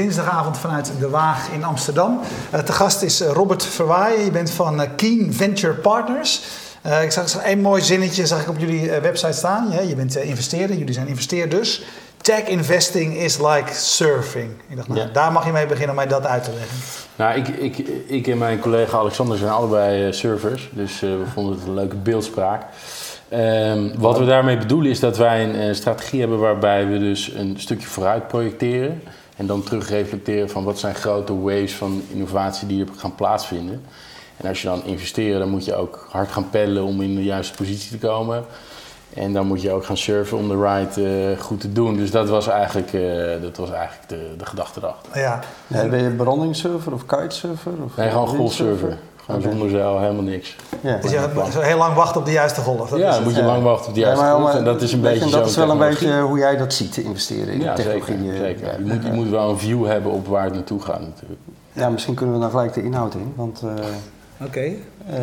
Dinsdagavond vanuit De Waag in Amsterdam. Uh, te gast is Robert Verwaaien, je bent van Keen Venture Partners. ik zag een mooi zinnetje zag ik op jullie website staan. Ja, je bent investeerder, jullie zijn investeerders. Tech investing is like surfing. Ik dacht, nou, daar mag je mee beginnen om mij dat uit te leggen. Nou, ik, ik, ik en mijn collega Alexander zijn allebei surfers, dus we vonden het een leuke beeldspraak. Um, wat we daarmee bedoelen is dat wij een, strategie hebben waarbij we dus een stukje vooruit projecteren. En dan terug reflecteren van wat zijn grote waves van innovatie die er gaan plaatsvinden. En als je dan investeert, dan moet je ook hard gaan peddelen om in de juiste positie te komen. En dan moet je ook gaan surfen om de ride uh, goed te doen. Dus dat was eigenlijk, uh, dat was eigenlijk de, de gedachte erachter. Ja. ja. ben je brandingsurfer of kitesurfer? Of nee, gewoon golfsurfer. Okay. zonder zeil, helemaal niks. Ja. Dus je moet heel lang wachten op de juiste golf. Dat ja, dan moet je lang wachten op de juiste ja, golf. En dat is een beetje zo. Dat is wel een beetje hoe jij dat ziet, investeren in ja, technologie. Zeker, zeker. Je, moet, je moet wel een view hebben op waar het naartoe gaat natuurlijk. Ja, misschien kunnen we dan gelijk de inhoud in. Want uh, Oké. Okay. Uh,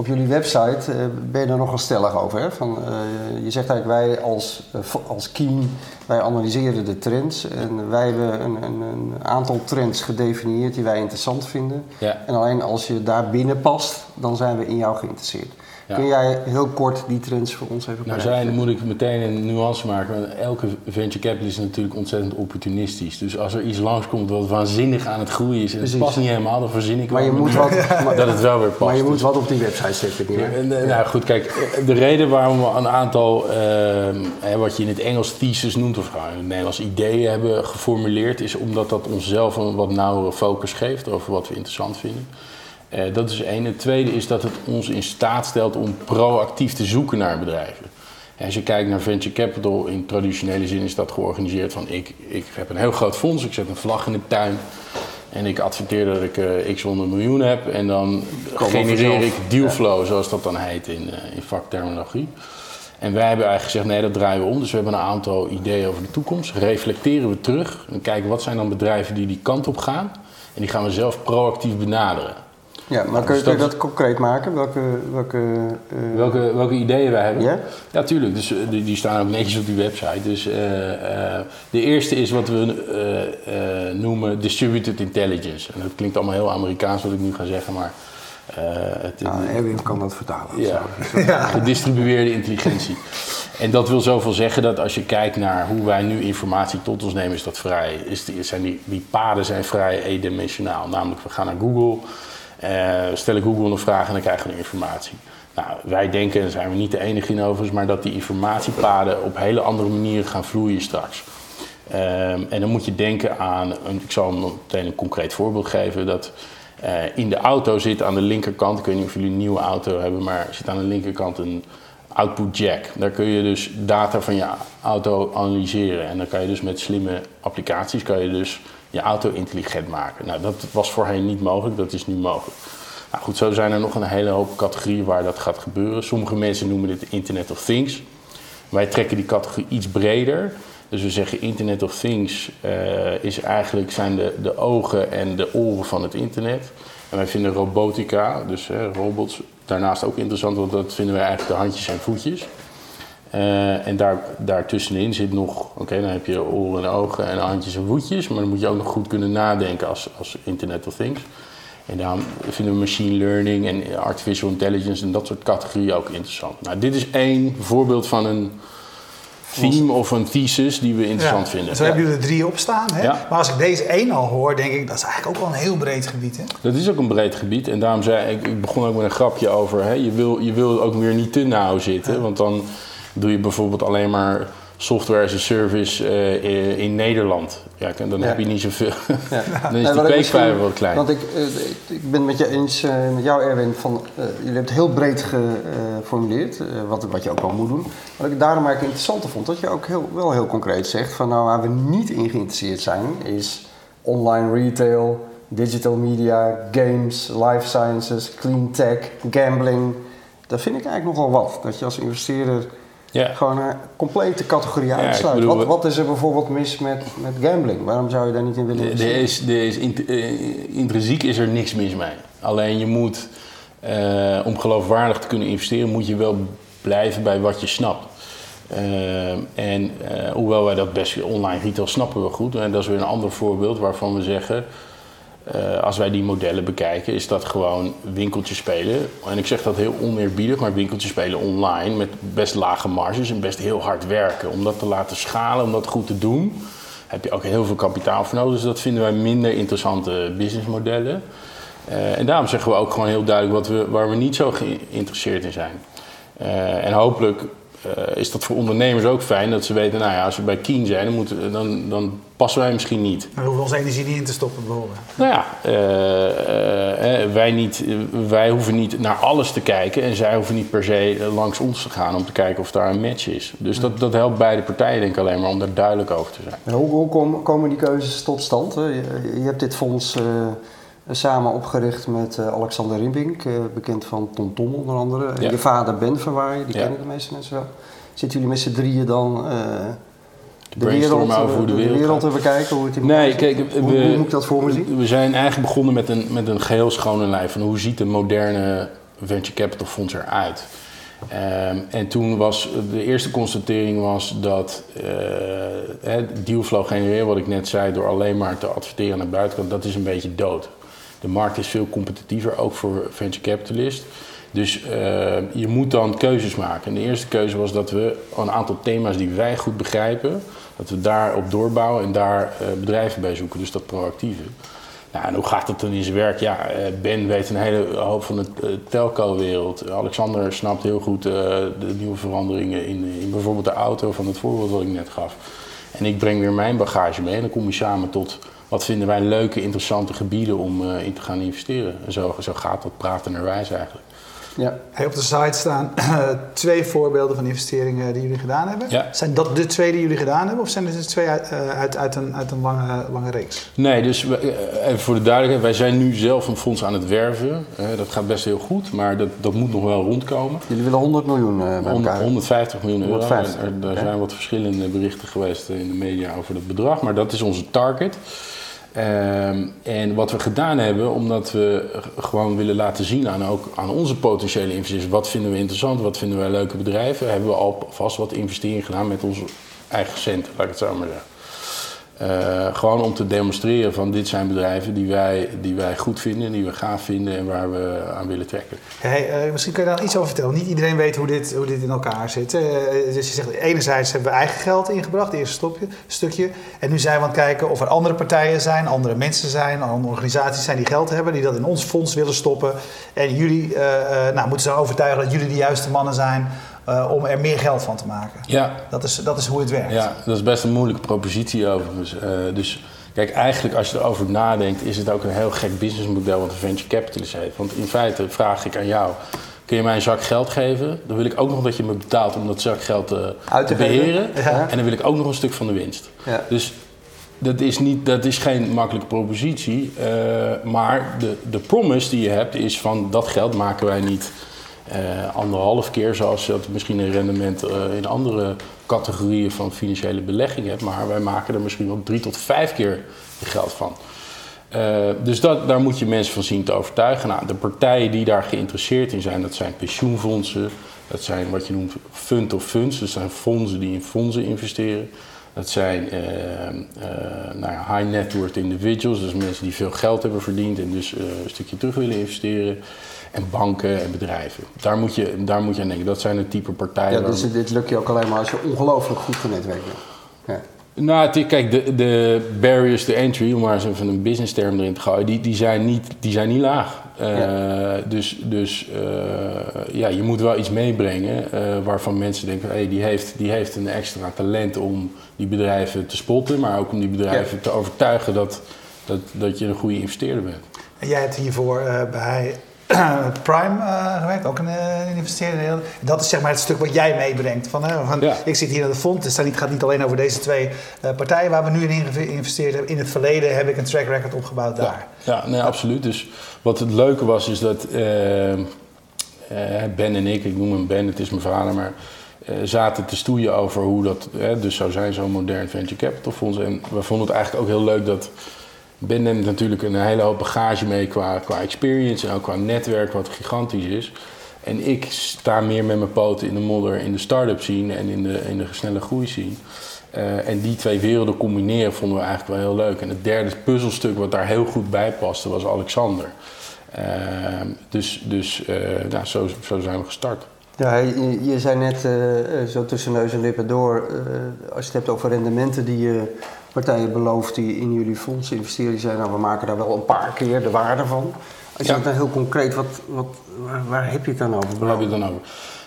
op jullie website uh, ben je er nogal stellig over. Hè? Van, uh, je zegt eigenlijk wij als, uh, als Keen, wij analyseren de trends. En wij hebben een, een, een aantal trends gedefinieerd die wij interessant vinden. Ja. En alleen als je daar binnen past, dan zijn we in jou geïnteresseerd. Kun jij heel kort die trends voor ons even Nou, zijn moet ik meteen een nuance maken. Elke venture capitalist is natuurlijk ontzettend opportunistisch. Dus als er iets langskomt wat waanzinnig aan het groeien is en het past niet helemaal, dan verzin ik maar je moet wat, dat het wel weer past. Maar je moet wat op die website zetten. Ja, ja. Nou goed, kijk, de reden waarom we een aantal, uh, wat je in het Engels thesis noemt, of in het Nederlands ideeën hebben geformuleerd, is omdat dat onszelf een wat nauwere focus geeft over wat we interessant vinden. Uh, dat is één. Het tweede is dat het ons in staat stelt om proactief te zoeken naar bedrijven. Als je kijkt naar venture capital, in traditionele zin is dat georganiseerd van ik, ik heb een heel groot fonds, ik zet een vlag in de tuin en ik adverteer dat ik uh, x honderd miljoen heb en dan genereer ik dealflow, zoals dat dan heet in, uh, in vakterminologie. En wij hebben eigenlijk gezegd, nee, dat draaien we om. Dus we hebben een aantal ideeën over de toekomst. Reflecteren we terug en kijken wat zijn dan bedrijven die die kant op gaan. En die gaan we zelf proactief benaderen. Ja, maar kun je, dus dat, concreet maken? Welke, welke, uh... welke, welke ideeën wij hebben? Ja, ja tuurlijk. Dus, die, die staan ook netjes op die website. Dus uh, uh, de eerste is wat we noemen distributed intelligence. En dat klinkt allemaal heel Amerikaans wat ik nu ga zeggen, maar... het, nou, Erwin kan dat vertalen. Ja, ja. gedistribueerde intelligentie. En dat wil zoveel zeggen dat als je kijkt naar hoe wij nu informatie tot ons nemen, is dat vrij. Is die, zijn die, die paden zijn vrij eendimensionaal. Namelijk, we gaan naar Google... Uh, stellen Google een vraag en dan krijgen we informatie. Nou, wij denken, daar zijn we niet de enige in overigens, maar dat die informatiepaden op hele andere manieren gaan vloeien straks. Um, en dan moet je denken aan, ik zal meteen een concreet voorbeeld geven, dat uh, in de auto zit aan de linkerkant, ik weet niet of jullie een nieuwe auto hebben, maar zit aan de linkerkant een output jack. Daar kun je dus data van je auto analyseren en dan kan je dus met slimme applicaties kan je dus je auto intelligent maken. Nou, dat was voorheen niet mogelijk, dat is nu mogelijk. Nou goed, zo zijn er nog een hele hoop categorieën waar dat gaat gebeuren. Sommige mensen noemen dit Internet of Things. Wij trekken die categorie iets breder. Dus we zeggen Internet of Things uh, is eigenlijk, zijn de, de ogen en de oren van het internet. En wij vinden robotica, dus uh, robots, daarnaast ook interessant, want dat vinden wij eigenlijk de handjes en voetjes. Uh, en daar, daartussenin zit nog, oké, dan heb je oren en ogen en handjes en voetjes, maar dan moet je ook nog goed kunnen nadenken als, als Internet of Things. En daarom vinden we machine learning en artificial intelligence en dat soort categorieën ook interessant. Nou, dit is één voorbeeld van een theme of een thesis die we interessant ja, vinden. Zo hebben jullie er drie op staan. Hè? Ja. Maar als ik deze één al hoor, denk ik dat is eigenlijk ook wel een heel breed gebied. Hè? Dat is ook een breed gebied. En daarom zei ik, ik begon ook met een grapje over, hè, je, wil, je wil ook weer niet te nauw zitten. Ja. Want dan doe je bijvoorbeeld alleen maar software as a service uh, in Nederland. Ja, dan ja. heb je niet zoveel. Ja. dan is de peekvijver wat klein. Want ik, uh, ik ben met je eens, uh, met jou Erwin, van jullie hebben het heel breed geformuleerd, wat, wat je ook wel moet doen. Wat ik daarom eigenlijk interessanter vond, dat je ook heel, wel heel concreet zegt van nou waar we niet in geïnteresseerd zijn, is online retail, digital media, games, life sciences, clean tech, gambling. Dat vind ik eigenlijk nogal wat. Dat je als investeerder ja. Gewoon een complete categorie uitsluit. wat, wat, is er bijvoorbeeld mis met, met gambling? Waarom zou je daar niet in willen investeren? Er is, er is uh, intrinsiek is er niks mis mee. Alleen je moet, uh, om geloofwaardig te kunnen investeren, moet je wel blijven bij wat je snapt. Eh, en eh, hoewel wij dat best online retail snappen we goed. En dat is weer een ander voorbeeld waarvan we zeggen... eh, als wij die modellen bekijken, is dat gewoon winkeltjes spelen. En ik zeg dat heel oneerbiedig, maar winkeltjes spelen online met best lage marges en best heel hard werken. Om dat te laten schalen, om dat goed te doen, heb je ook heel veel kapitaal voor nodig. Dus dat vinden wij minder interessante businessmodellen. Eh, en daarom zeggen we ook gewoon heel duidelijk wat we, waar we niet zo geïnteresseerd in zijn. Eh, en hopelijk is dat voor ondernemers ook fijn dat ze weten, nou ja, als we bij Keen zijn, dan, moeten, dan, dan passen wij misschien niet. Maar we hoeven onze energie niet in te stoppen bijvoorbeeld. Nou ja, eh, eh, wij, niet, wij hoeven niet naar alles te kijken en zij hoeven niet per se langs ons te gaan om te kijken of daar een match is. Dus dat, dat helpt beide partijen denk ik alleen maar om daar duidelijk over te zijn. En hoe, hoe kom- komen die keuzes tot stand? Je, je hebt dit fonds eh, samen opgericht met eh, Alexander Rimbink, eh, bekend van Tom Tom onder andere. Ja. Je vader Ben Verwaaien, die Ja. kennen de meeste mensen wel. Zitten jullie met z'n drieën dan eh, de, brainstormen wereld, over hoe de eh, wereld te bekijken? Hoe het Nee, kijk, hoe, we- hoe moet ik dat voor me zien? We zijn eigenlijk begonnen met een, met een geheel schone lijf. Van hoe ziet een moderne venture capital fonds eruit? Ehm, en toen was de eerste constatering was dat eh, het dealflow genereren, wat ik net zei, door alleen maar te adverteren naar de buitenkant, dat is een beetje dood. De markt is veel competitiever, ook voor venture capitalist. Dus eh, je moet dan keuzes maken. En de eerste keuze was dat we een aantal thema's die wij goed begrijpen, dat we daarop doorbouwen en daar eh, bedrijven bij zoeken. Dus dat proactieve. Nou, en hoe gaat dat dan in zijn werk? Ja, eh, Ben weet een hele hoop van de telco-wereld. Alexander snapt heel goed de nieuwe veranderingen in, in bijvoorbeeld de auto, van het voorbeeld wat ik net gaf. En ik breng weer mijn bagage mee en dan kom je samen tot wat vinden wij leuke, interessante gebieden om in te gaan investeren. En zo, zo gaat dat pratenderwijs eigenlijk. Ja. Hey, op de site staan twee voorbeelden van investeringen die jullie gedaan hebben. Ja. Zijn dat de twee die jullie gedaan hebben of zijn er dus twee uit, eh, uit, uit een, uit een lange, lange reeks? Nee, dus we- eh, even voor de duidelijkheid, wij zijn nu zelf een fonds aan het werven. Eh, dat gaat best heel goed, maar dat, dat moet nog wel rondkomen. Jullie willen 100 miljoen bij 100 elkaar. 150 miljoen euro. 150, Er, er zijn wat verschillende berichten geweest in de media over dat bedrag, maar dat is onze target. Ehm, en wat we gedaan hebben, omdat we gewoon willen laten zien aan, ook aan onze potentiële investeerders, wat vinden we interessant, wat vinden wij leuke bedrijven, hebben we alvast wat investeringen gedaan met onze eigen centen, laat ik het zo maar zeggen. Eh, gewoon om te demonstreren van dit zijn bedrijven die wij, die wij goed vinden, die we gaaf vinden en waar we aan willen trekken. Hey, eh, misschien kun je daar iets over vertellen. Niet iedereen weet hoe dit, hoe dit in elkaar zit. Eh, dus je zegt, enerzijds hebben we eigen geld ingebracht, het eerste stopje, stukje. En nu zijn we aan het kijken of er andere partijen zijn, andere mensen zijn, andere organisaties zijn die geld hebben, die dat in ons fonds willen stoppen. En jullie nou, moeten ze overtuigen dat jullie de juiste mannen zijn eh, om er meer geld van te maken. Ja, Dat is, dat is hoe het werkt. Ja, dat is best een moeilijke propositie overigens. Eh, dus kijk, eigenlijk als je erover nadenkt, is het ook een heel gek businessmodel wat een venture capitalist heeft. Want in feite vraag ik aan jou, kun je mij een zak geld geven? Dan wil ik ook nog dat je me betaalt om dat zak geld eh, Uit te te beheren. ja. En dan wil ik ook nog een stuk van de winst. Ja. Dus dat is, niet, dat is geen makkelijke propositie. eh, maar de, de promise die je hebt is van dat geld maken wij niet eh, anderhalf keer zoals je dat misschien een rendement eh, in andere categorieën van financiële belegging hebt. Maar wij maken er misschien wel drie tot vijf keer geld van. Eh, dus dat, daar moet je mensen van zien te overtuigen. Nou, de partijen die daar geïnteresseerd in zijn, dat zijn pensioenfondsen, dat zijn wat je noemt fund of funds, dus dat zijn fondsen die in fondsen investeren. Dat zijn nou ja, high net worth individuals, dus mensen die veel geld hebben verdiend en dus een stukje terug willen investeren. En banken en bedrijven. Daar moet je, daar moet je aan denken. Dat zijn het type partijen. Ja, waar- dus dit lukt je ook alleen maar als je ongelooflijk goed genetwerkt bent. Ja. Nou, het- kijk, de, de barriers to entry, om maar eens even een business term erin te gooien, die, die, zijn, niet, die zijn niet laag. Eh, Dus, dus eh, ja, je moet wel iets meebrengen eh, waarvan mensen denken, hey, die, heeft, die heeft een extra talent om die bedrijven te spotten, maar ook om die bedrijven te overtuigen dat, dat, dat je een goede investeerder bent. En jij hebt hiervoor eh, bij Prime eh, gewerkt, ook een eh, investeerder. Dat is zeg maar het stuk wat jij meebrengt. Van, hè, van, Ja. Ik zit hier aan de fonds. Het staat niet- gaat niet alleen over deze twee eh, partijen waar we nu in geïnvesteerd hebben. In het verleden heb ik een track record opgebouwd daar. Ja, nee, absoluut. Dus wat het leuke was, is dat Ben en ik, ik noem hem Ben, het is mijn vader, maar zaten te stoeien over hoe dat dus zou zijn, zo'n modern venture capital fonds. En we vonden het eigenlijk ook heel leuk dat Ben neemt natuurlijk een hele hoop bagage mee qua, qua experience en ook qua netwerk, wat gigantisch is. En ik sta meer met mijn poten in de modder in de start-up scene en in de, in de snelle groei scene. Eh, en die twee werelden combineren vonden we eigenlijk wel heel leuk. En het derde puzzelstuk wat daar heel goed bij paste was Alexander. Uh, dus dus uh, nou, zo, zo zijn we gestart. Ja, je, je zei net uh, zo tussen neus en lippen door, als je het hebt over rendementen die je partijen belooft die in jullie fondsen investeren, die zeggen nou we maken daar wel een paar keer de waarde van. Als je ja. dat dan heel concreet, wat, wat, waar, waar, heb je het dan over? Waar heb je het dan over?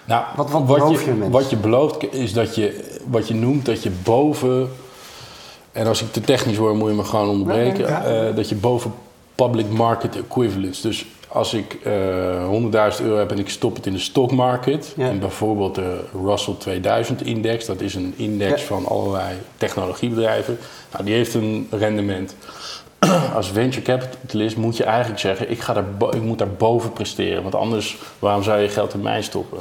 Nou, wat, wat, beloof je, je mensen? Wat je belooft is dat je, wat je noemt, dat je boven, en als ik te technisch word moet je me gewoon onderbreken, ja, ja. Uh, dat je boven public market equivalents, dus als ik uh, 100.000 euro heb en ik stop het in de stockmarket, ja. en bijvoorbeeld de Russell 2000 index, dat is een index ja. van allerlei technologiebedrijven, nou, die heeft een rendement. Als venture capitalist moet je eigenlijk zeggen, ik, ga daar ik moet daar boven presteren. Want anders, waarom zou je geld in mij stoppen?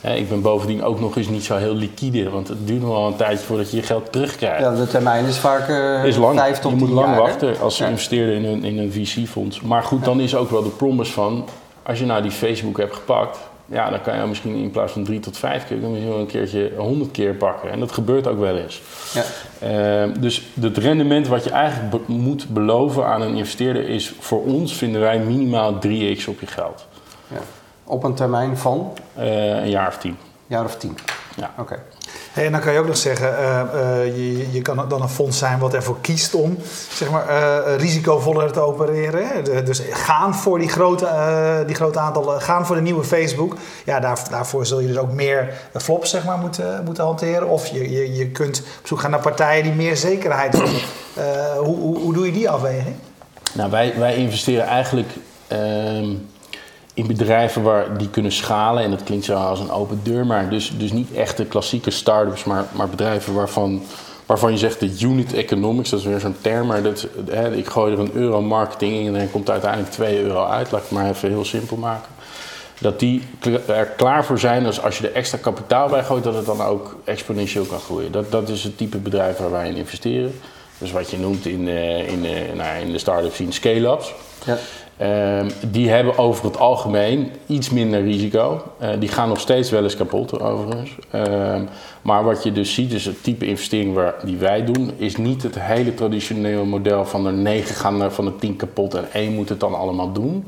Ja. ik ben bovendien ook nog eens niet zo heel liquide, want het duurt nog wel een tijdje voordat je je geld terugkrijgt. Ja, de termijn is vaak uh, is lang. 5 tot Je moet 10 lang jaar, wachten als je investeerde in een, in een VC-fonds. Maar goed, dan is ook wel de promise van, als je nou die Facebook hebt gepakt, ja, dan kan je misschien in plaats van drie tot vijf keer, dan misschien wel een keertje honderd keer pakken. En dat gebeurt ook wel eens. Ja. Uh, dus het rendement wat je eigenlijk be moet beloven aan een investeerder is voor ons, vinden wij, minimaal 3x op je geld. Ja. Op een termijn van? Uh, een jaar of tien. Een jaar of tien. Ja. Oké. Okay. Hey, en dan kan je ook nog zeggen, uh, uh, je, je kan dan een fonds zijn wat ervoor kiest om zeg maar, uh, risicovoller te opereren. Hè? De, dus gaan voor die grote, die grote aantallen, gaan voor de nieuwe Facebook. Ja, daar, daarvoor zul je dus ook meer flops zeg maar, moeten, moeten hanteren. Of je, je, je kunt op zoek gaan naar partijen die meer zekerheid hebben. hoe, hoe, hoe doe je die afweging? Nou, wij, wij investeren eigenlijk in bedrijven waar die kunnen schalen. En dat klinkt zo als een open deur, maar dus, dus niet echt de klassieke start-ups, maar, maar bedrijven waarvan, waarvan je zegt de unit economics, dat is weer zo'n term, maar dat, hè, ik gooi er een euro marketing in en dan komt er uiteindelijk 2 euro uit. Laat ik het maar even heel simpel maken. Dat die er klaar voor zijn, als als je er extra kapitaal bij gooit, dat het dan ook exponentieel kan groeien. Dat, dat is het type bedrijf waar wij in investeren. Dus wat je noemt in, uh, in, uh, nou, in de start-up scene scale-ups. Ja. Um, die hebben over het algemeen iets minder risico. Uh, die gaan nog steeds wel eens kapot, overigens. Um, maar wat je dus ziet, is het type investering waar, die wij doen, is niet het hele traditionele model van er negen gaan van de tien kapot en één moet het dan allemaal doen.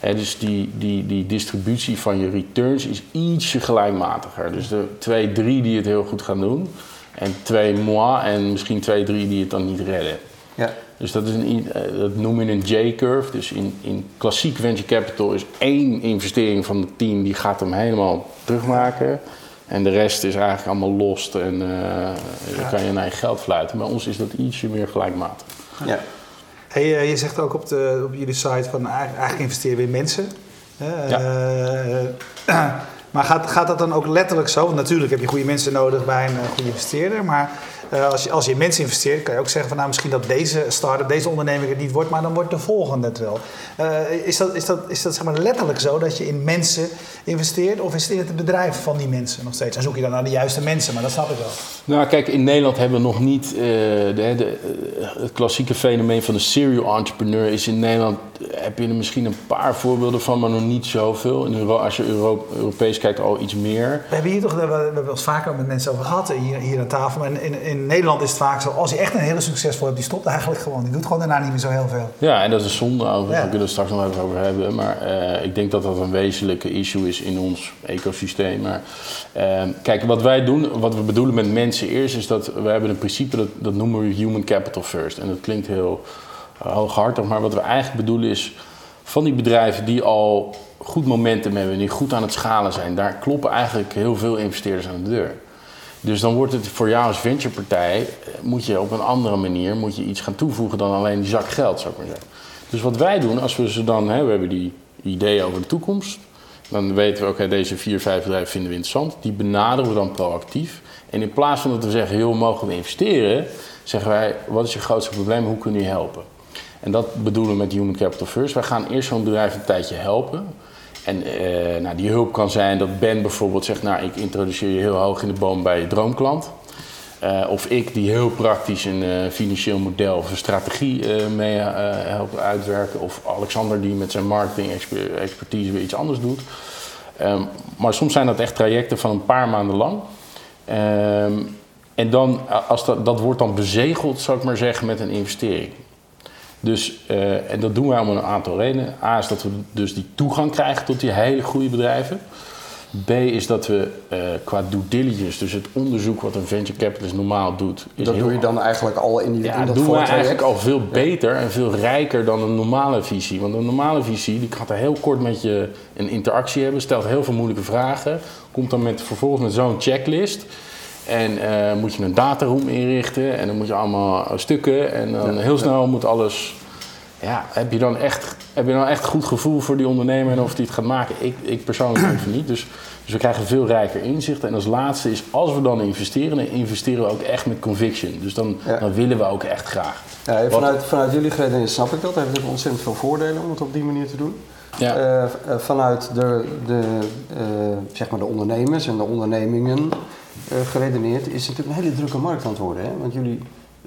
Dus die, die, die distributie van je returns is ietsje gelijkmatiger. Dus de twee, drie die het heel goed gaan doen. En twee moi en misschien twee, drie die het dan niet redden. Ja. Dus dat, is een, dat noem je een J-curve. Dus in, in klassiek venture capital is één investering van de tien die gaat hem helemaal terugmaken. En de rest is eigenlijk allemaal lost en uh, ja. dan kan je naar je geld fluiten. Bij ons is dat ietsje meer gelijkmatig. Ja. Hey, je zegt ook op, de, op jullie site van eigenlijk investeren we in mensen. Ja. Uh, maar gaat, gaat dat dan ook letterlijk zo? Want natuurlijk heb je goede mensen nodig bij een goede investeerder. Maar uh, als, je, als je in mensen investeert, kan je ook zeggen van nou misschien dat deze start-up, deze onderneming het niet wordt, maar dan wordt de volgende het wel. Uh, is dat, is dat, is dat zeg maar letterlijk zo dat je in mensen investeert of is het in het bedrijf van die mensen nog steeds? Dan zoek je dan naar de juiste mensen, maar dat snap ik wel. Nou kijk, in Nederland hebben we nog niet uh, de, de, het klassieke fenomeen van de serial entrepreneur is in Nederland heb je er misschien een paar voorbeelden van, maar nog niet zoveel. In Euro, als je Euro, Europees kijkt, al iets meer. We hebben hier toch, we hebben het wel eens vaker met mensen over gehad, hier, hier aan tafel. Maar in, in Nederland is het vaak zo, als je echt een hele succesvol hebt, die stopt eigenlijk gewoon. Die doet gewoon daarna niet meer zo heel veel. Ja, en dat is zonde over. Ja. We kunnen het straks nog even over hebben. Maar uh, ik denk dat dat een wezenlijke issue is in ons ecosysteem. Maar uh, kijk, wat wij doen, wat we bedoelen met mensen eerst, is dat we hebben een principe, dat, dat noemen we human capital first. En dat klinkt heel hooghartig. Maar wat we eigenlijk bedoelen is van die bedrijven die al goed momentum hebben, die goed aan het schalen zijn, daar kloppen eigenlijk heel veel investeerders aan de deur. Dus dan wordt het voor jou als venturepartij, moet je op een andere manier moet je iets gaan toevoegen dan alleen die zak geld, zou ik maar zeggen. Dus wat wij doen, als we ze dan, hè, we hebben die ideeën over de toekomst, dan weten we, oké, deze vier, vijf bedrijven vinden we interessant. Die benaderen we dan proactief. En in plaats van dat we zeggen, heel mogen we investeren, zeggen wij, wat is je grootste probleem, hoe kunnen we je helpen? En dat bedoelen we met Human Capital First. Wij gaan eerst zo'n bedrijf een tijdje helpen. En uh, nou, die hulp kan zijn dat Ben bijvoorbeeld zegt, nou ik introduceer je heel hoog in de boom bij je droomklant. Uh, of ik die heel praktisch een uh, financieel model of een strategie mee helpt uitwerken. Of Alexander die met zijn marketing expertise weer iets anders doet. Ehm, maar soms zijn dat echt trajecten van een paar maanden lang. Ehm, en dan, als dat, dat wordt dan bezegeld, zou ik maar zeggen, met een investering. Dus, eh, en dat doen wij om een aantal redenen. A is dat we dus die toegang krijgen tot die hele goede bedrijven. B is dat we uh, qua due diligence, dus het onderzoek wat een venture capitalist normaal doet. Is dat doe je dan eigenlijk al in, die, ja, in dat doen we eigenlijk al veel beter en veel rijker dan een normale visie. Want een normale visie, die gaat er heel kort met je een interactie hebben, stelt heel veel moeilijke vragen, komt dan met, vervolgens met zo'n checklist. En eh, moet je een dataroom inrichten en dan moet je allemaal stukken en dan heel snel moet alles. Ja, heb je dan echt, heb je dan echt goed gevoel voor die ondernemer en of die het gaat maken? Ik, ik persoonlijk even niet. Dus, dus we krijgen veel rijker inzicht. En als laatste is, als we dan investeren, dan investeren we ook echt met conviction. Dus dan, Ja. dan willen we ook echt graag. Ja, vanuit, vanuit jullie gereden snap ik dat. Heeft ontzettend veel voordelen om het op die manier te doen. Ja. Eh, eh, vanuit de, de, eh, zeg maar de ondernemers en de ondernemingen eh, geredeneerd is het natuurlijk een hele drukke markt aan het worden. Hè? Want jullie,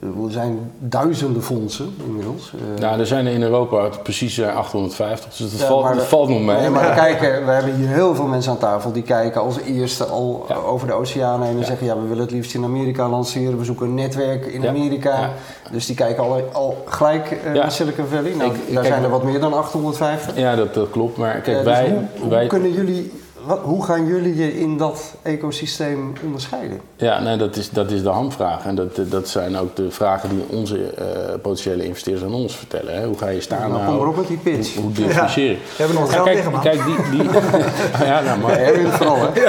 eh, er zijn duizenden fondsen inmiddels. Eh, Nou, er zijn er in Europa precies eh, 850, dus dat, Ja, valt, maar dat valt nog mee. Nee, maar we, kijken, we hebben hier heel veel mensen aan tafel die kijken als eerste al Ja. over de oceaan heen en Ja. zeggen: ja, we willen het liefst in Amerika lanceren, we zoeken een netwerk in Ja. Amerika. Ja. Dus die kijken al, al gelijk eh, Ja. naar Silicon Valley. Nou, Ik- daar kijk- zijn er wat meer dan 850. Ja, dat, dat klopt. Maar kijk, Eh, dus wij, hoe, hoe wij, kunnen jullie, wat, hoe gaan jullie je in dat ecosysteem onderscheiden? Ja, nee, dat is, dat is de hamvraag. En dat, dat zijn ook de vragen die onze eh, potentiële investeerders aan ons vertellen. Hè. Hoe ga je staan Nou, kom maar op met die pitch. Hoe, hoe differentieer je? We hebben nog Ja, geld kijk, liggen, man. kijk, die... die ja, nou, maar... Erwin vooral, hè?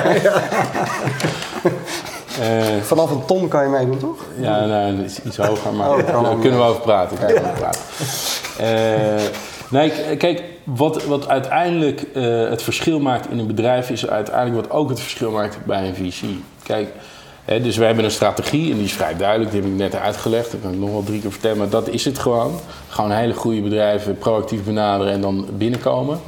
eh, Vanaf een ton kan je meedoen, toch? Ja, nou, dat is iets hoger, maar Oh, daar kunnen we over praten. Daar kunnen we over praten. Eh, nee, kijk, wat, wat uiteindelijk eh, het verschil maakt in een bedrijf... is uiteindelijk wat ook het verschil maakt bij een VC. Kijk, hè, dus we hebben een strategie en die is vrij duidelijk. Die heb ik net uitgelegd. Dat kan ik nog wel drie keer vertellen, maar dat is het gewoon. Gewoon hele goede bedrijven proactief benaderen en dan binnenkomen.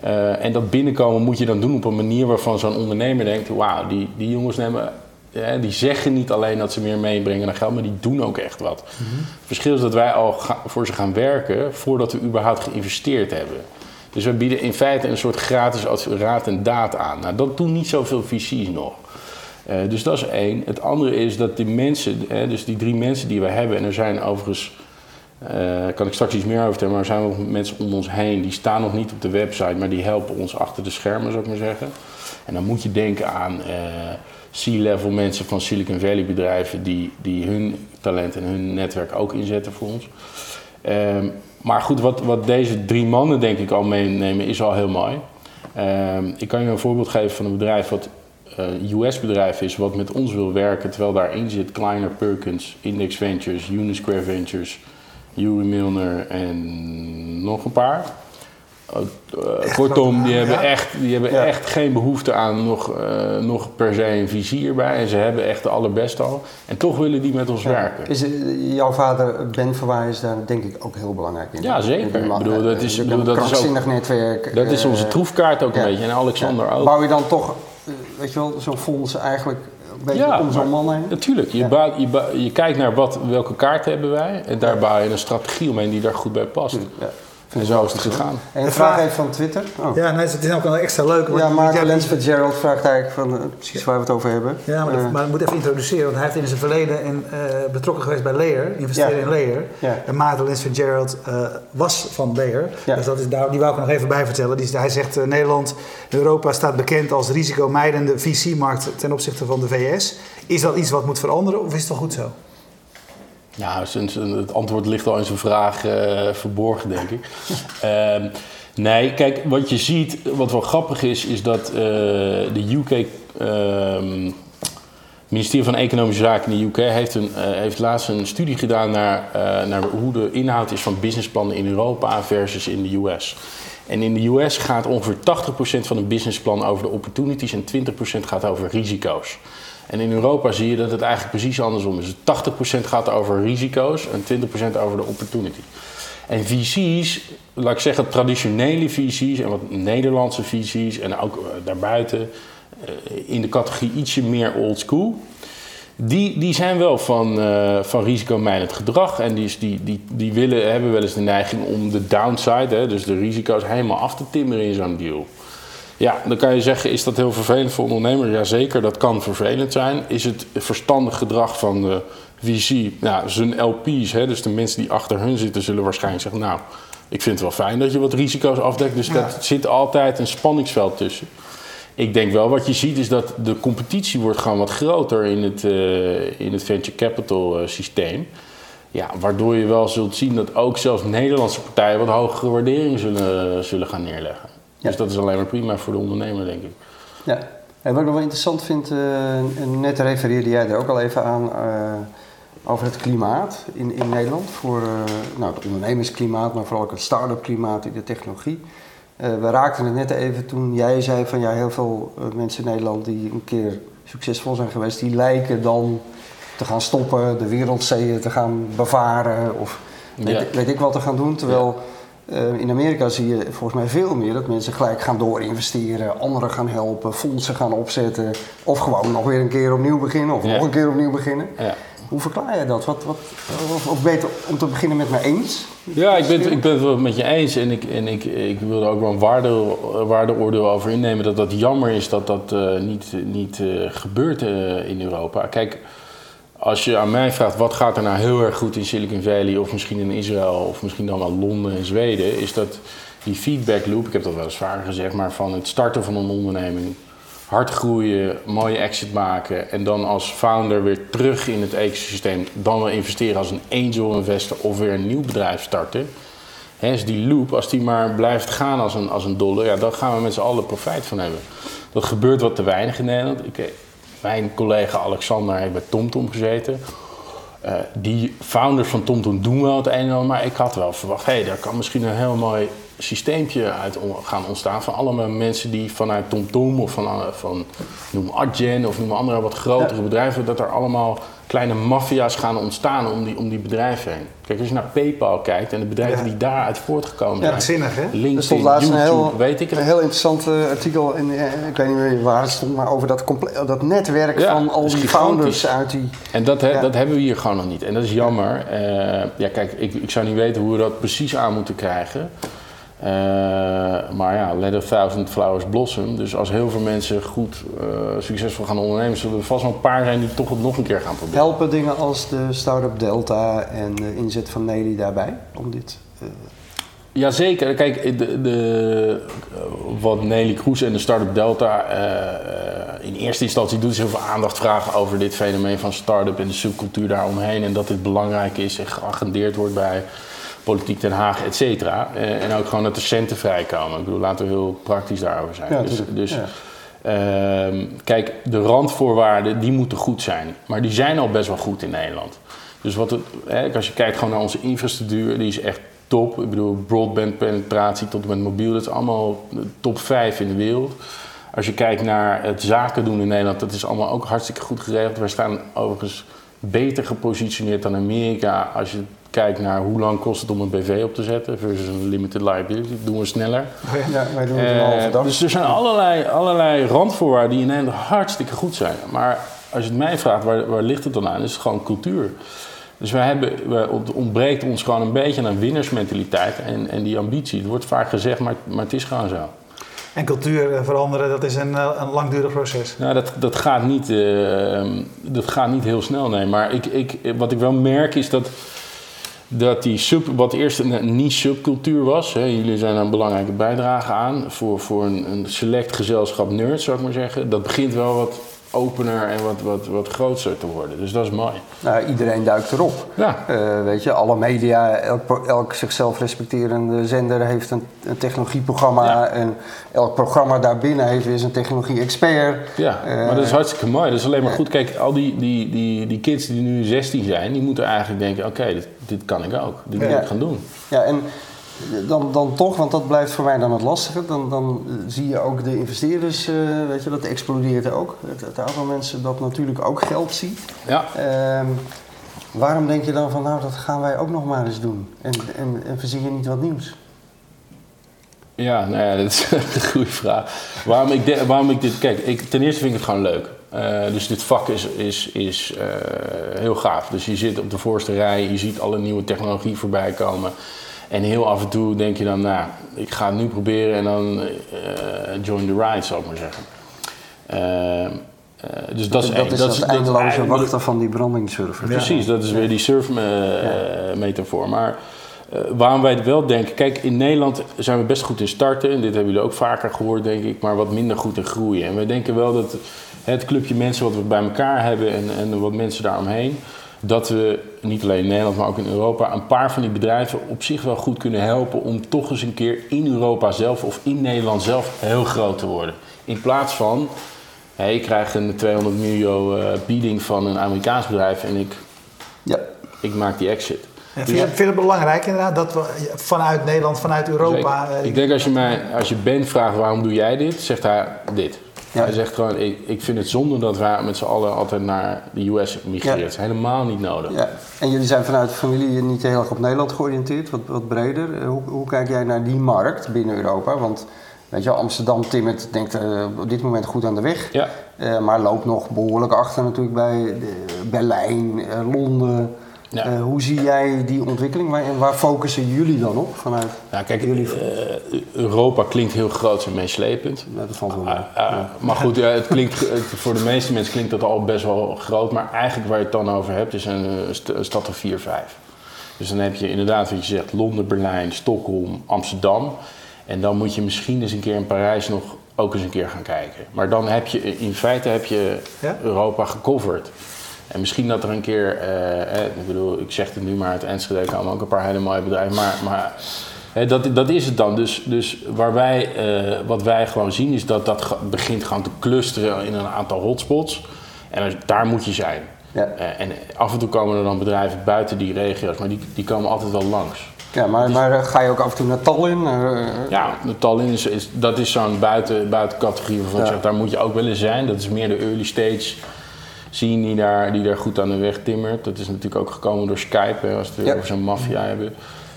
Eh, en dat binnenkomen moet je dan doen op een manier waarvan zo'n ondernemer denkt... wauw, die, die jongens nemen ja, die zeggen niet alleen dat ze meer meebrengen dan geld, maar die doen ook echt wat. Het verschil is dat wij al voor ze gaan werken voordat we überhaupt geïnvesteerd hebben. Dus we bieden in feite een soort gratis raad en daad aan. Nou, dat doen niet zoveel VC's nog. Eh, dus dat is één. Het andere is dat die mensen, hè, dus die drie mensen die we hebben, en er zijn overigens, eh kan ik straks iets meer over vertellen, maar er zijn nog mensen om ons heen, die staan nog niet op de website, maar die helpen ons achter de schermen, zou ik maar zeggen. En dan moet je denken aan eh, C-level mensen van Silicon Valley bedrijven die, die hun talent en hun netwerk ook inzetten voor ons. Ehm, maar goed, wat, wat deze drie mannen denk ik al meenemen is al heel mooi. Ehm, ik kan je een voorbeeld geven van een bedrijf wat een US-bedrijf is, wat met ons wil werken, terwijl daarin zit Kleiner Perkins, Index Ventures, Unisquare Ventures, Yuri Milner en nog een paar. Uh, kortom, die hebben, ja? echt, die hebben Ja. echt geen behoefte aan nog, eh, nog per se een vizier bij. En ze hebben echt de allerbeste al. En toch willen die met ons werken. Is, eh, jouw vader Ben Verwaai is daar denk ik ook heel belangrijk in. Ja, zeker. Ik bedoel, dat eh, is- bedoel, een dat is ook- krankzinnig netwerk. Dat is eh, onze troefkaart ook een beetje. En Alexander ook. Bouw je dan toch, eh, weet je wel, zo'n fonds eigenlijk een beetje Ja, om zo'n maar- man heen? Natuurlijk, je, Ja. je kijkt naar wat, welke kaarten hebben wij en daar bouw je een strategie omheen die daar goed bij past. Ja. En zo is het gegaan. En een De vraag even van Twitter. Oh. Ja, nee, het is ook wel extra leuk. Ja, maar jij- Lens Fitzgerald vraagt eigenlijk van, eh, precies waar we het over hebben. Ja, maar, Eh, maar ik moet even introduceren, want hij heeft in zijn verleden en, eh, betrokken geweest bij Layer, investeren Ja. in Layer. Ja. En Maarten Lens Fitzgerald eh, was van Layer, Ja. dus dat is, daar, die wou ik er nog even bij vertellen. Die, hij zegt, Nederland, Europa staat bekend als risicomijdende VC-markt ten opzichte van de VS. Is dat iets wat moet veranderen of is het wel goed zo? Ja, het antwoord ligt al in zijn vraag eh, verborgen, denk ik. Ehm, nee, kijk, wat je ziet, wat wel grappig is, is dat eh, de UK. ehm, ministerie van Economische Zaken in de UK heeft, een, eh, heeft laatst een studie gedaan naar, naar hoe de inhoud is van businessplannen in Europa versus in de US. En in de US gaat ongeveer 80% van een businessplan over de opportunities en 20% gaat over risico's. En in Europa zie je dat het eigenlijk precies andersom is. 80% gaat over risico's en 20% over de opportunity. En VC's, laat ik zeggen traditionele VC's en wat Nederlandse VC's en ook eh, daarbuiten eh, in de categorie ietsje meer old school. Die, die zijn wel van, eh van risicomijdend gedrag en die, die, die, die willen, hebben wel eens de neiging om de downside, hè, dus de risico's, helemaal af te timmeren in zo'n deal. Ja, dan kan je zeggen, is dat heel vervelend voor ondernemers? Jazeker, dat kan vervelend zijn. Is het verstandig gedrag van de VC? Nou, zijn LP's, hè, dus de mensen die achter hun zitten, zullen waarschijnlijk zeggen... nou, ik vind het wel fijn dat je wat risico's afdekt. Dus Ja. dat zit altijd een spanningsveld tussen. Ik denk wel, wat je ziet is dat de competitie wordt gewoon wat groter in het, eh, in het venture capital eh, systeem. Ja, waardoor je wel zult zien dat ook zelfs Nederlandse partijen wat hogere waarderingen zullen, zullen gaan neerleggen. Ja. Dus dat is alleen maar prima voor de ondernemer, denk ik. Ja. En wat ik nog wel interessant vind, eh, net refereerde jij er ook al even aan eh, over het klimaat in, in Nederland. Voor eh, nou, het ondernemersklimaat, maar vooral ook het start-up klimaat in de technologie. We raakten het net even toen jij zei van ja, heel veel mensen in Nederland die een keer succesvol zijn geweest, die lijken dan te gaan stoppen, de wereldzeeën te gaan bevaren of weet, Ja. weet ik wat te gaan doen. Terwijl eh, in Amerika zie je volgens mij veel meer dat mensen gelijk gaan doorinvesteren, anderen gaan helpen, fondsen gaan opzetten. Of gewoon nog weer een keer opnieuw beginnen of Ja. nog een keer opnieuw beginnen. Ja. Hoe verklaar je dat? Wat, wat, of, of beter om te beginnen met mij eens? Ja, ik ben, ik ben het wel met je eens. En ik, en ik, ik wil er ook wel een waarde, waardeoordeel over innemen. Dat dat jammer is dat dat eh, niet, niet eh, gebeurt in Europa. Kijk, als je aan mij vraagt wat gaat er nou heel erg goed in Silicon Valley... of misschien in Israël of misschien dan wel Londen en Zweden... is dat die feedback loop, ik heb dat wel eens vaker gezegd... maar van het starten van een onderneming... hard groeien, mooie exit maken... en dan als founder weer terug in het ecosysteem... dan wel investeren als een angel investor of weer een nieuw bedrijf starten... Hè, is die loop, als die maar blijft gaan als een, als een dolle, ja, dan gaan we met z'n allen profijt van hebben. Dat gebeurt wat te weinig in Nederland. Ik, eh, mijn collega Alexander heeft bij TomTom gezeten. Eh, die founders van TomTom doen wel het een en ander, maar ik had wel verwacht, hé, hey, daar kan misschien een heel mooi systeempje uit gaan ontstaan van allemaal mensen die vanuit TomTom of van, eh, van noem Adyen of noem andere wat grotere bedrijven, dat er allemaal kleine maffia's gaan ontstaan om die, om die bedrijven heen. Kijk, als je naar PayPal kijkt en de bedrijven Ja. die daaruit voortgekomen zijn, Krankzinnig, hè? Er LinkedIn, stond laatst een YouTube, heel, weet ik een het. heel interessant eh, artikel, in, eh, ik weet niet meer waar het stond, maar over dat, dat netwerk Ja, van al die founders uit die... En dat, he- Ja. dat hebben we hier gewoon nog niet. En dat is jammer. Eh, ja, kijk, ik, ik zou niet weten hoe we dat precies aan moeten krijgen. Eh, maar ja, let a thousand flowers blossom. Dus als heel veel mensen goed eh, succesvol gaan ondernemen, zullen er vast wel een paar zijn die toch het nog een keer gaan proberen. Helpen dingen als de Startup Delta en de inzet van Nelly daarbij? Om dit, eh, Jazeker. Kijk, de, de, wat Nelly Kroes en de Startup Delta in eerste instantie doet, is heel veel aandacht vragen over dit fenomeen van start-up en de subcultuur daaromheen. En dat dit belangrijk is en geagendeerd wordt bij politiek Den Haag, et cetera. Eh, en ook gewoon dat er centen vrijkomen. Ik bedoel, laten we heel praktisch daarover zijn. Ja, dus dus Ja. Ehm, kijk, de randvoorwaarden die moeten goed zijn. Maar die zijn al best wel goed in Nederland. Dus wat het, hè, als je kijkt gewoon naar onze infrastructuur, die is echt top. Ik bedoel, broadband penetratie tot en met mobiel, dat is allemaal de top 5 in de wereld. Als je kijkt naar het zaken doen in Nederland, dat is allemaal ook hartstikke goed geregeld. Wij staan overigens beter gepositioneerd dan Amerika als je kijkt naar hoe lang kost het om een BV op te zetten versus een limited liability. Dat doen we sneller. ja, wij doen het een halve dag. dus er zijn allerlei, allerlei randvoorwaarden die in Nederland hartstikke goed zijn. Maar als je het mij vraagt, waar, waar ligt het dan aan? Is het gewoon cultuur. Dus wij hebben, wij, het ontbreekt ons gewoon een beetje aan winnersmentaliteit en, en die ambitie. Het wordt vaak gezegd, maar, maar het is gewoon zo. En cultuur eh, veranderen, dat is een, eh, een langdurig proces. Nou, dat, dat, gaat niet, eh, dat gaat niet heel snel, nee. Maar ik, ik, wat ik wel merk is dat, dat die sub, wat eerst een niche subcultuur was... Hè, jullie zijn daar een belangrijke bijdrage aan... voor, voor een, een select gezelschap nerds, zou ik maar zeggen. Dat begint wel wat opener en wat, wat, wat groter te worden. Dus dat is mooi. Nou, iedereen duikt erop. Ja, Eh, weet je, alle media, elk, elk zichzelf respecterende zender heeft een, een technologieprogramma. Ja. En elk programma daarbinnen heeft weer zijn technologie-expert. ja. Eh, maar dat is hartstikke mooi. Dat is alleen maar goed. Kijk, al die, die, die, die kids die nu 16 zijn... die moeten eigenlijk denken, oké, dit, dit kan ik ook. Dit moet Ja. ik gaan doen. Ja, en dan, dan toch, want dat blijft voor mij dan het lastige, dan, dan eh, zie je ook de investeerders, eh, weet je, dat explodeert ook. Het, het aantal mensen dat natuurlijk ook geld ziet. Ja. Ehm, waarom denk je dan van, nou, dat gaan wij ook nog maar eens doen? En, en, en verzin je niet wat nieuws? Ja, nou ja, dat is een goede vraag. Waarom ik, de- waarom ik dit... Kijk, ik, ten eerste vind ik het gewoon leuk. Eh, dus dit vak is, is, is heel gaaf. Dus je zit op de voorste rij, je ziet alle nieuwe technologie voorbij komen. En heel af en toe denk je dan, nou, ik ga het nu proberen en dan eh, join the ride, zou ik maar zeggen. Eh, eh, dus dat, is dat is dat het dat eindeloze wachten van die brandingsurfer. Precies, dat is weer die surf-metafoor. Maar waarom wij het wel denken... Kijk, in Nederland zijn we best goed in starten. En dit hebben jullie ook vaker gehoord, denk ik. Maar wat minder goed in groeien. En wij denken wel dat het clubje mensen wat we bij elkaar hebben... en, en wat mensen daaromheen... dat we, niet alleen in Nederland, maar ook in Europa... een paar van die bedrijven op zich wel goed kunnen helpen... om toch eens een keer in Europa zelf of in Nederland zelf heel groot te worden. In plaats van... Hé, ik krijg een 200 miljoen eh, bieding van een Amerikaans bedrijf en ik Ja. ik maak die exit. En vind, je, vind je het belangrijk inderdaad dat we vanuit Nederland, vanuit Europa... Dus ik, eh, ik denk als je, mij, als je Ben vraagt waarom doe jij dit, zegt hij dit. Ja. Hij zegt gewoon, ik, ik vind het zonde dat wij met z'n allen altijd naar de US migreren. Het is helemaal niet nodig. Ja, en jullie zijn vanuit de familie niet heel erg op Nederland georiënteerd, wat, wat breder. Eh, Hoe, hoe kijk jij naar die markt binnen Europa? Want weet je, Amsterdam timmert, denkt eh, op dit moment goed aan de weg. Ja. Eh, maar loopt nog behoorlijk achter natuurlijk bij de- Berlijn, Londen. Ja. Eh, hoe zie jij die ontwikkeling waar, en waar focussen jullie dan op vanuit Nou, kijk, jullie? eh, Europa klinkt heel groot en meeslepend. Ja, dat valt wel mee. Ah, ah, Maar goed, ja, het klinkt, het- voor de meeste mensen klinkt dat al best wel groot. Maar eigenlijk waar je het dan over hebt, is een, eh, een stad van 4, 5. Dus dan heb je inderdaad, wat je zegt, Londen, Berlijn, Stockholm, Amsterdam. En dan moet je misschien eens een keer in Parijs nog ook eens een keer gaan kijken. Maar dan heb je, in feite heb je Ja? Europa gecoverd. En misschien dat er een keer, eh, ik bedoel, ik zeg het nu maar, het Enschede komen ook een paar hele mooie bedrijven. Maar, maar dat, dat is het dan. Dus, dus waar wij, eh, wat wij gewoon zien is dat dat begint gewoon te clusteren in een aantal hotspots. En daar moet je zijn. Ja. Eh, en af en toe komen er dan bedrijven buiten die regio's, maar die, die komen altijd wel langs. Ja, maar, maar eh, ga je ook af en toe naar Tallinn? Ja, Tallinn is, is, dat is zo'n buiten, buitencategorie waarvan Ja. zeg, daar moet je ook willen zijn. Dat is meer de early stage scene die daar, die daar goed aan de weg timmert. Dat is natuurlijk ook gekomen door Skype, hè, als we het weer Ja. over zo'n maffia hebben.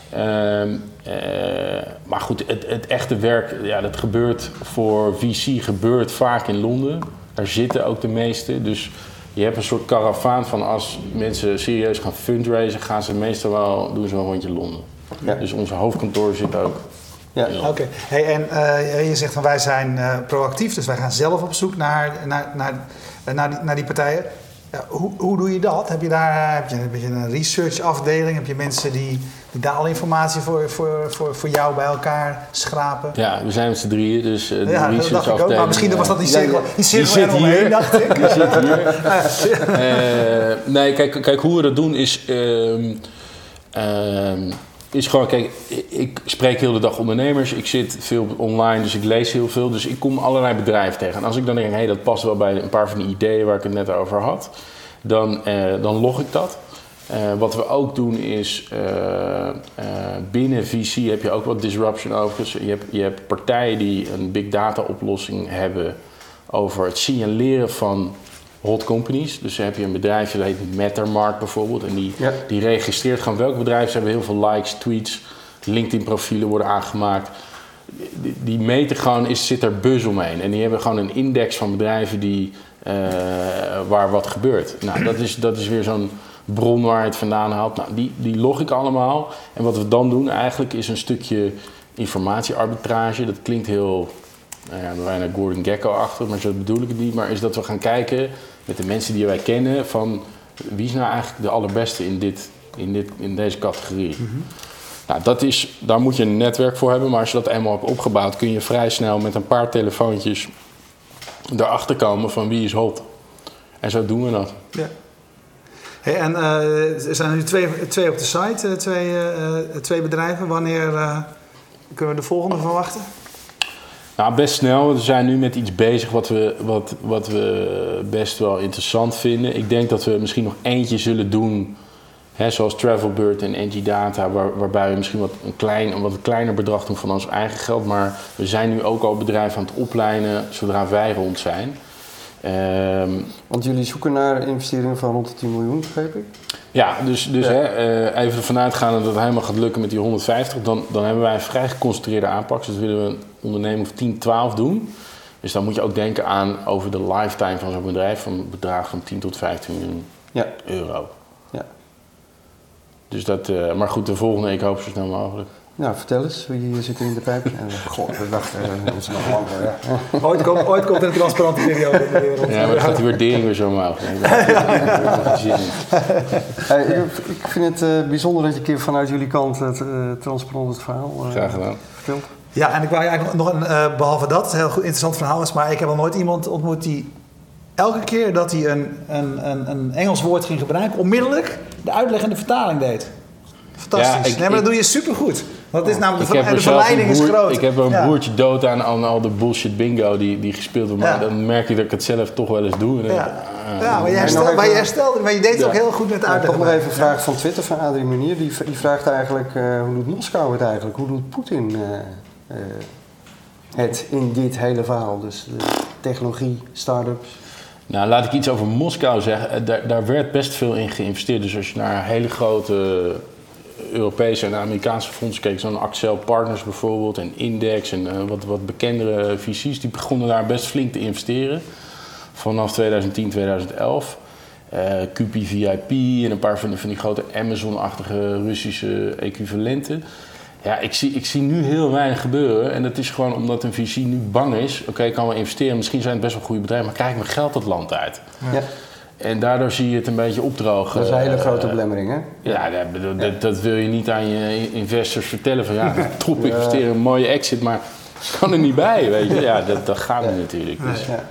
Ehm, eh, maar goed, het, het echte werk, ja, dat gebeurt voor VC gebeurt vaak in Londen. Daar zitten ook de meeste. Dus je hebt een soort karavaan van als mensen serieus gaan fundraisen, gaan ze meestal wel, doen ze wel een rondje Londen. Ja. Dus ons hoofdkantoor zit ook ja. Oké, hey, en eh, je zegt van wij zijn eh, proactief, dus wij gaan zelf op zoek naar, naar, naar, naar, die, naar die partijen. Ja, hoe, hoe doe je dat? Heb je daar heb je, heb je een research afdeling? Heb je mensen die, die daar al informatie voor, voor, voor, voor jou bij elkaar schrapen? Ja, we zijn met z'n drieën, dus uh, de Ja, ik ook. Maar misschien was dat die cirkel, die Die zit eromheen, hier. dacht ik. Die zit hier. Eh, nee, kijk, kijk, hoe we dat doen is... ehm, ehm, is gewoon, kijk, ik- spreek heel de dag ondernemers. Ik zit veel online, dus ik lees heel veel. Dus ik kom allerlei bedrijven tegen. En als ik dan denk, hé, dat past wel bij een paar van die ideeën waar ik het net over had. Dan, eh, dan log ik dat. Eh, wat we ook doen is, eh, eh, binnen VC heb je ook wat disruption overigens. Je hebt, je hebt partijen die een big data oplossing hebben over het signaleren van hot companies. Dus dan heb je een bedrijf, dat heet Mattermark bijvoorbeeld. En die, Ja. die registreert gewoon welke bedrijven ze hebben heel veel likes, tweets, LinkedIn profielen worden aangemaakt. Die, die meten gewoon, is, zit er buzz omheen. En die hebben gewoon een index van bedrijven die, eh, waar wat gebeurt. Nou, dat is, dat is weer zo'n bron waar je het vandaan haalt. Nou, die, die log ik allemaal. En wat we dan doen eigenlijk is een stukje informatiearbitrage. Dat klinkt heel nou ja, bijna Gordon Gekko-achtig, maar zo bedoel ik het niet. Maar is dat we gaan kijken met de mensen die wij kennen van wie is nou eigenlijk de allerbeste in, dit, in, dit, in deze categorie. Nou, dat is, daar moet je een netwerk voor hebben, maar als je dat eenmaal hebt opgebouwd, kun je vrij snel met een paar telefoontjes erachter komen van wie is hot. En zo doen we dat. Ja. Hey, en eh, er zijn nu twee, twee op de site, eh, twee, eh, twee bedrijven. Wanneer kunnen we de volgende verwachten? Nou, best snel. We zijn nu met iets bezig wat we, wat, wat we best wel interessant vinden. Ik denk dat we misschien nog eentje zullen doen, hè, zoals Travelbird en NG Data, waar, waarbij we misschien wat een, klein, een wat kleiner bedrag doen van ons eigen geld. Maar we zijn nu ook al bedrijven aan het opleiden zodra wij rond zijn. Ehm, Want jullie zoeken naar investeringen van rond de 10 miljoen, begreep ik? ja, dus, dus Ja. Hè, eh, even dat het helemaal gaat lukken met die 150, dan, dan hebben wij een vrij geconcentreerde aanpak. Dus willen we een onderneming of 10, 12 doen. Dus dan moet je ook denken aan over de lifetime van zo'n bedrijf, van een bedrag van 10 tot 15 miljoen Ja. euro. ja. Dus dat, eh, maar goed, de volgende, ik hoop zo snel mogelijk. Nou, vertel eens, wie zit er in de pijp? En, eh, Goh, we dachten, eh, ons nog lang. Ja. Ooit, komt, ooit komt er een transparante periode in de wereld. Ja, maar dan gaat die waardering weer zo omhoog. Hey, ik, vind het eh, bijzonder dat je een keer vanuit jullie kant het eh transparant het verhaal eh, Graag gedaan. vertelt. Ja, en ik wou je eigenlijk nog een, eh, behalve dat, het een heel goed interessant verhaal is, maar ik heb nog nooit iemand ontmoet die elke keer dat hij een, een, een, een Engels woord ging gebruiken, onmiddellijk de uitleg en de vertaling deed. Fantastisch. Ja, ik- nee, maar dat ik- doe je supergoed. Want het is namelijk Ik de, de verleiding is groot. Ik heb er een Ja. broertje dood aan, aan al de bullshit bingo die, die gespeeld wordt. Maar Ja. dan merk ik dat ik het zelf toch wel eens doe. En Ja, ik, maar, je herstelde, maar je herstelde, maar je deed het Ja. ook heel goed met de Nou, uitleg. toch nog even een vraag van Twitter van Adrie Manier. Die, die vraagt eigenlijk, eh, hoe doet Moskou het eigenlijk? Hoe doet Poetin eh, het in dit hele verhaal? Dus de technologie, start-ups. Nou, laat ik iets over Moskou zeggen. Eh, Daar, daar werd best veel in geïnvesteerd. Dus als je naar hele grote Europese en Amerikaanse fondsen keek, zo'n Accel Partners bijvoorbeeld en Index en eh, wat, wat bekendere VC's, die begonnen daar best flink te investeren. Vanaf 2010, 2011. Eh QP VIP en een paar van van die grote Amazon-achtige Russische equivalenten. Ja, ik zie, ik zie nu heel weinig gebeuren. En dat is gewoon omdat een VC nu bang is. Oké, ik kan wel investeren, misschien zijn het best wel goede bedrijven, maar krijg ik mijn geld dat land uit. Ja. En daardoor zie je het een beetje opdrogen. Dat is een hele Eh, grote belemmering, hè? ja, dat, bedoel, dat, dat wil je niet aan je investors vertellen. Van ja, top investeren, een mooie exit, maar kan er niet bij, weet je. Ja, dat, dat gaat niet natuurlijk. Dus. Ja.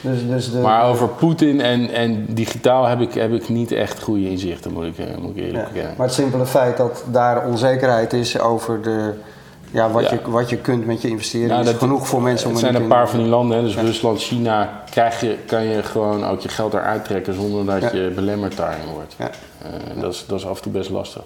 Dus, dus de, Maar over Poetin en, en digitaal heb ik, heb ik niet echt goede inzichten, moet ik, eh, moet ik eerlijk ja. bekennen. Maar het simpele feit dat daar onzekerheid is over de, ja, wat, Ja. Je, wat je kunt met je investering, Nou, is genoeg voor mensen om Het er zijn een paar van die landen, hè, dus Rusland, China, krijg je, kan je gewoon ook je geld eruit trekken zonder dat Ja. je belemmerd daarin wordt. Ja. Eh, dat, is, dat is af en toe best lastig.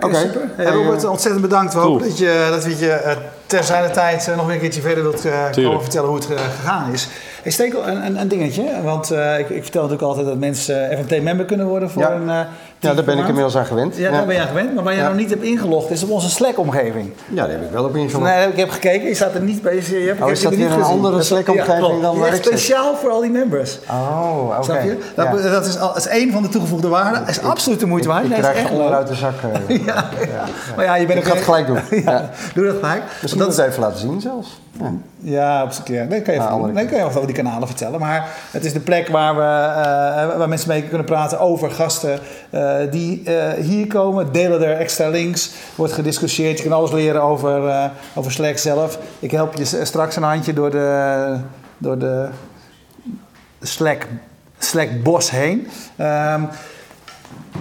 Oké. super. Hey, Hey, Robert, eh, ontzettend bedankt. We cool. hopen dat, je, dat we je eh, tijd eh, nog weer een keertje verder wilt eh, komen vertellen hoe het eh, gegaan is. Hey, steek een, een, een dingetje, want eh, ik, ik vertel natuurlijk altijd dat mensen FNT-member kunnen worden voor Ja. een... Ja, daar ben ik inmiddels aan gewend. Ja, daar ben je aan gewend. Maar waar je Ja. nog niet hebt ingelogd is op onze Slack-omgeving. Ja, daar heb ik wel op ingelogd. Nee, ik heb gekeken. Je staat er niet bij. Je, hebt, Oh, is dat er weer een gezien. andere Slack-omgeving dan waar ik speciaal voor al die members. Oh, oké. Dat, is, dat is één van de toegevoegde waarden. is absoluut de moeite waard. Ik krijg onderuit de zak. eh. Ja. Maar ja, je bent Ik ga het gelijk doen. Doe dat gelijk. Misschien dat, even laten zien zelfs. Ja. Ja, op z'n keer. Nee, kan je, Ah, even, nee, kan je wel over die kanalen vertellen. Maar het is de plek waar, we, eh, waar mensen mee kunnen praten over gasten eh, die eh, hier komen. Delen er extra links. Wordt gediscussieerd. Je kan alles leren over, eh, over Slack zelf. Ik help je straks een handje door de, door de Slack, Slack bos heen. Ehm,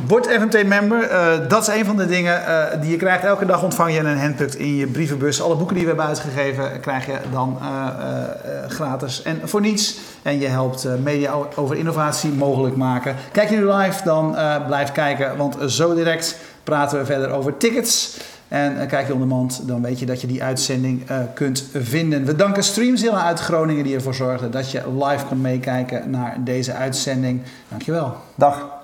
Word FMT-member. Eh, dat is een van de dingen eh, die je krijgt. Elke dag ontvang je een handpukt in je brievenbus. Alle boeken die we hebben uitgegeven krijg je dan eh, eh, eh, gratis en voor niets. En je helpt eh, media over innovatie mogelijk maken. Kijk je nu live, dan eh, blijf kijken. Want zo direct praten we verder over tickets. En eh, kijk je ondermand, dan weet je dat je die uitzending eh, kunt vinden. We danken Streamzilla uit Groningen die ervoor zorgde dat je live kon meekijken naar deze uitzending. Dankjewel. Dag.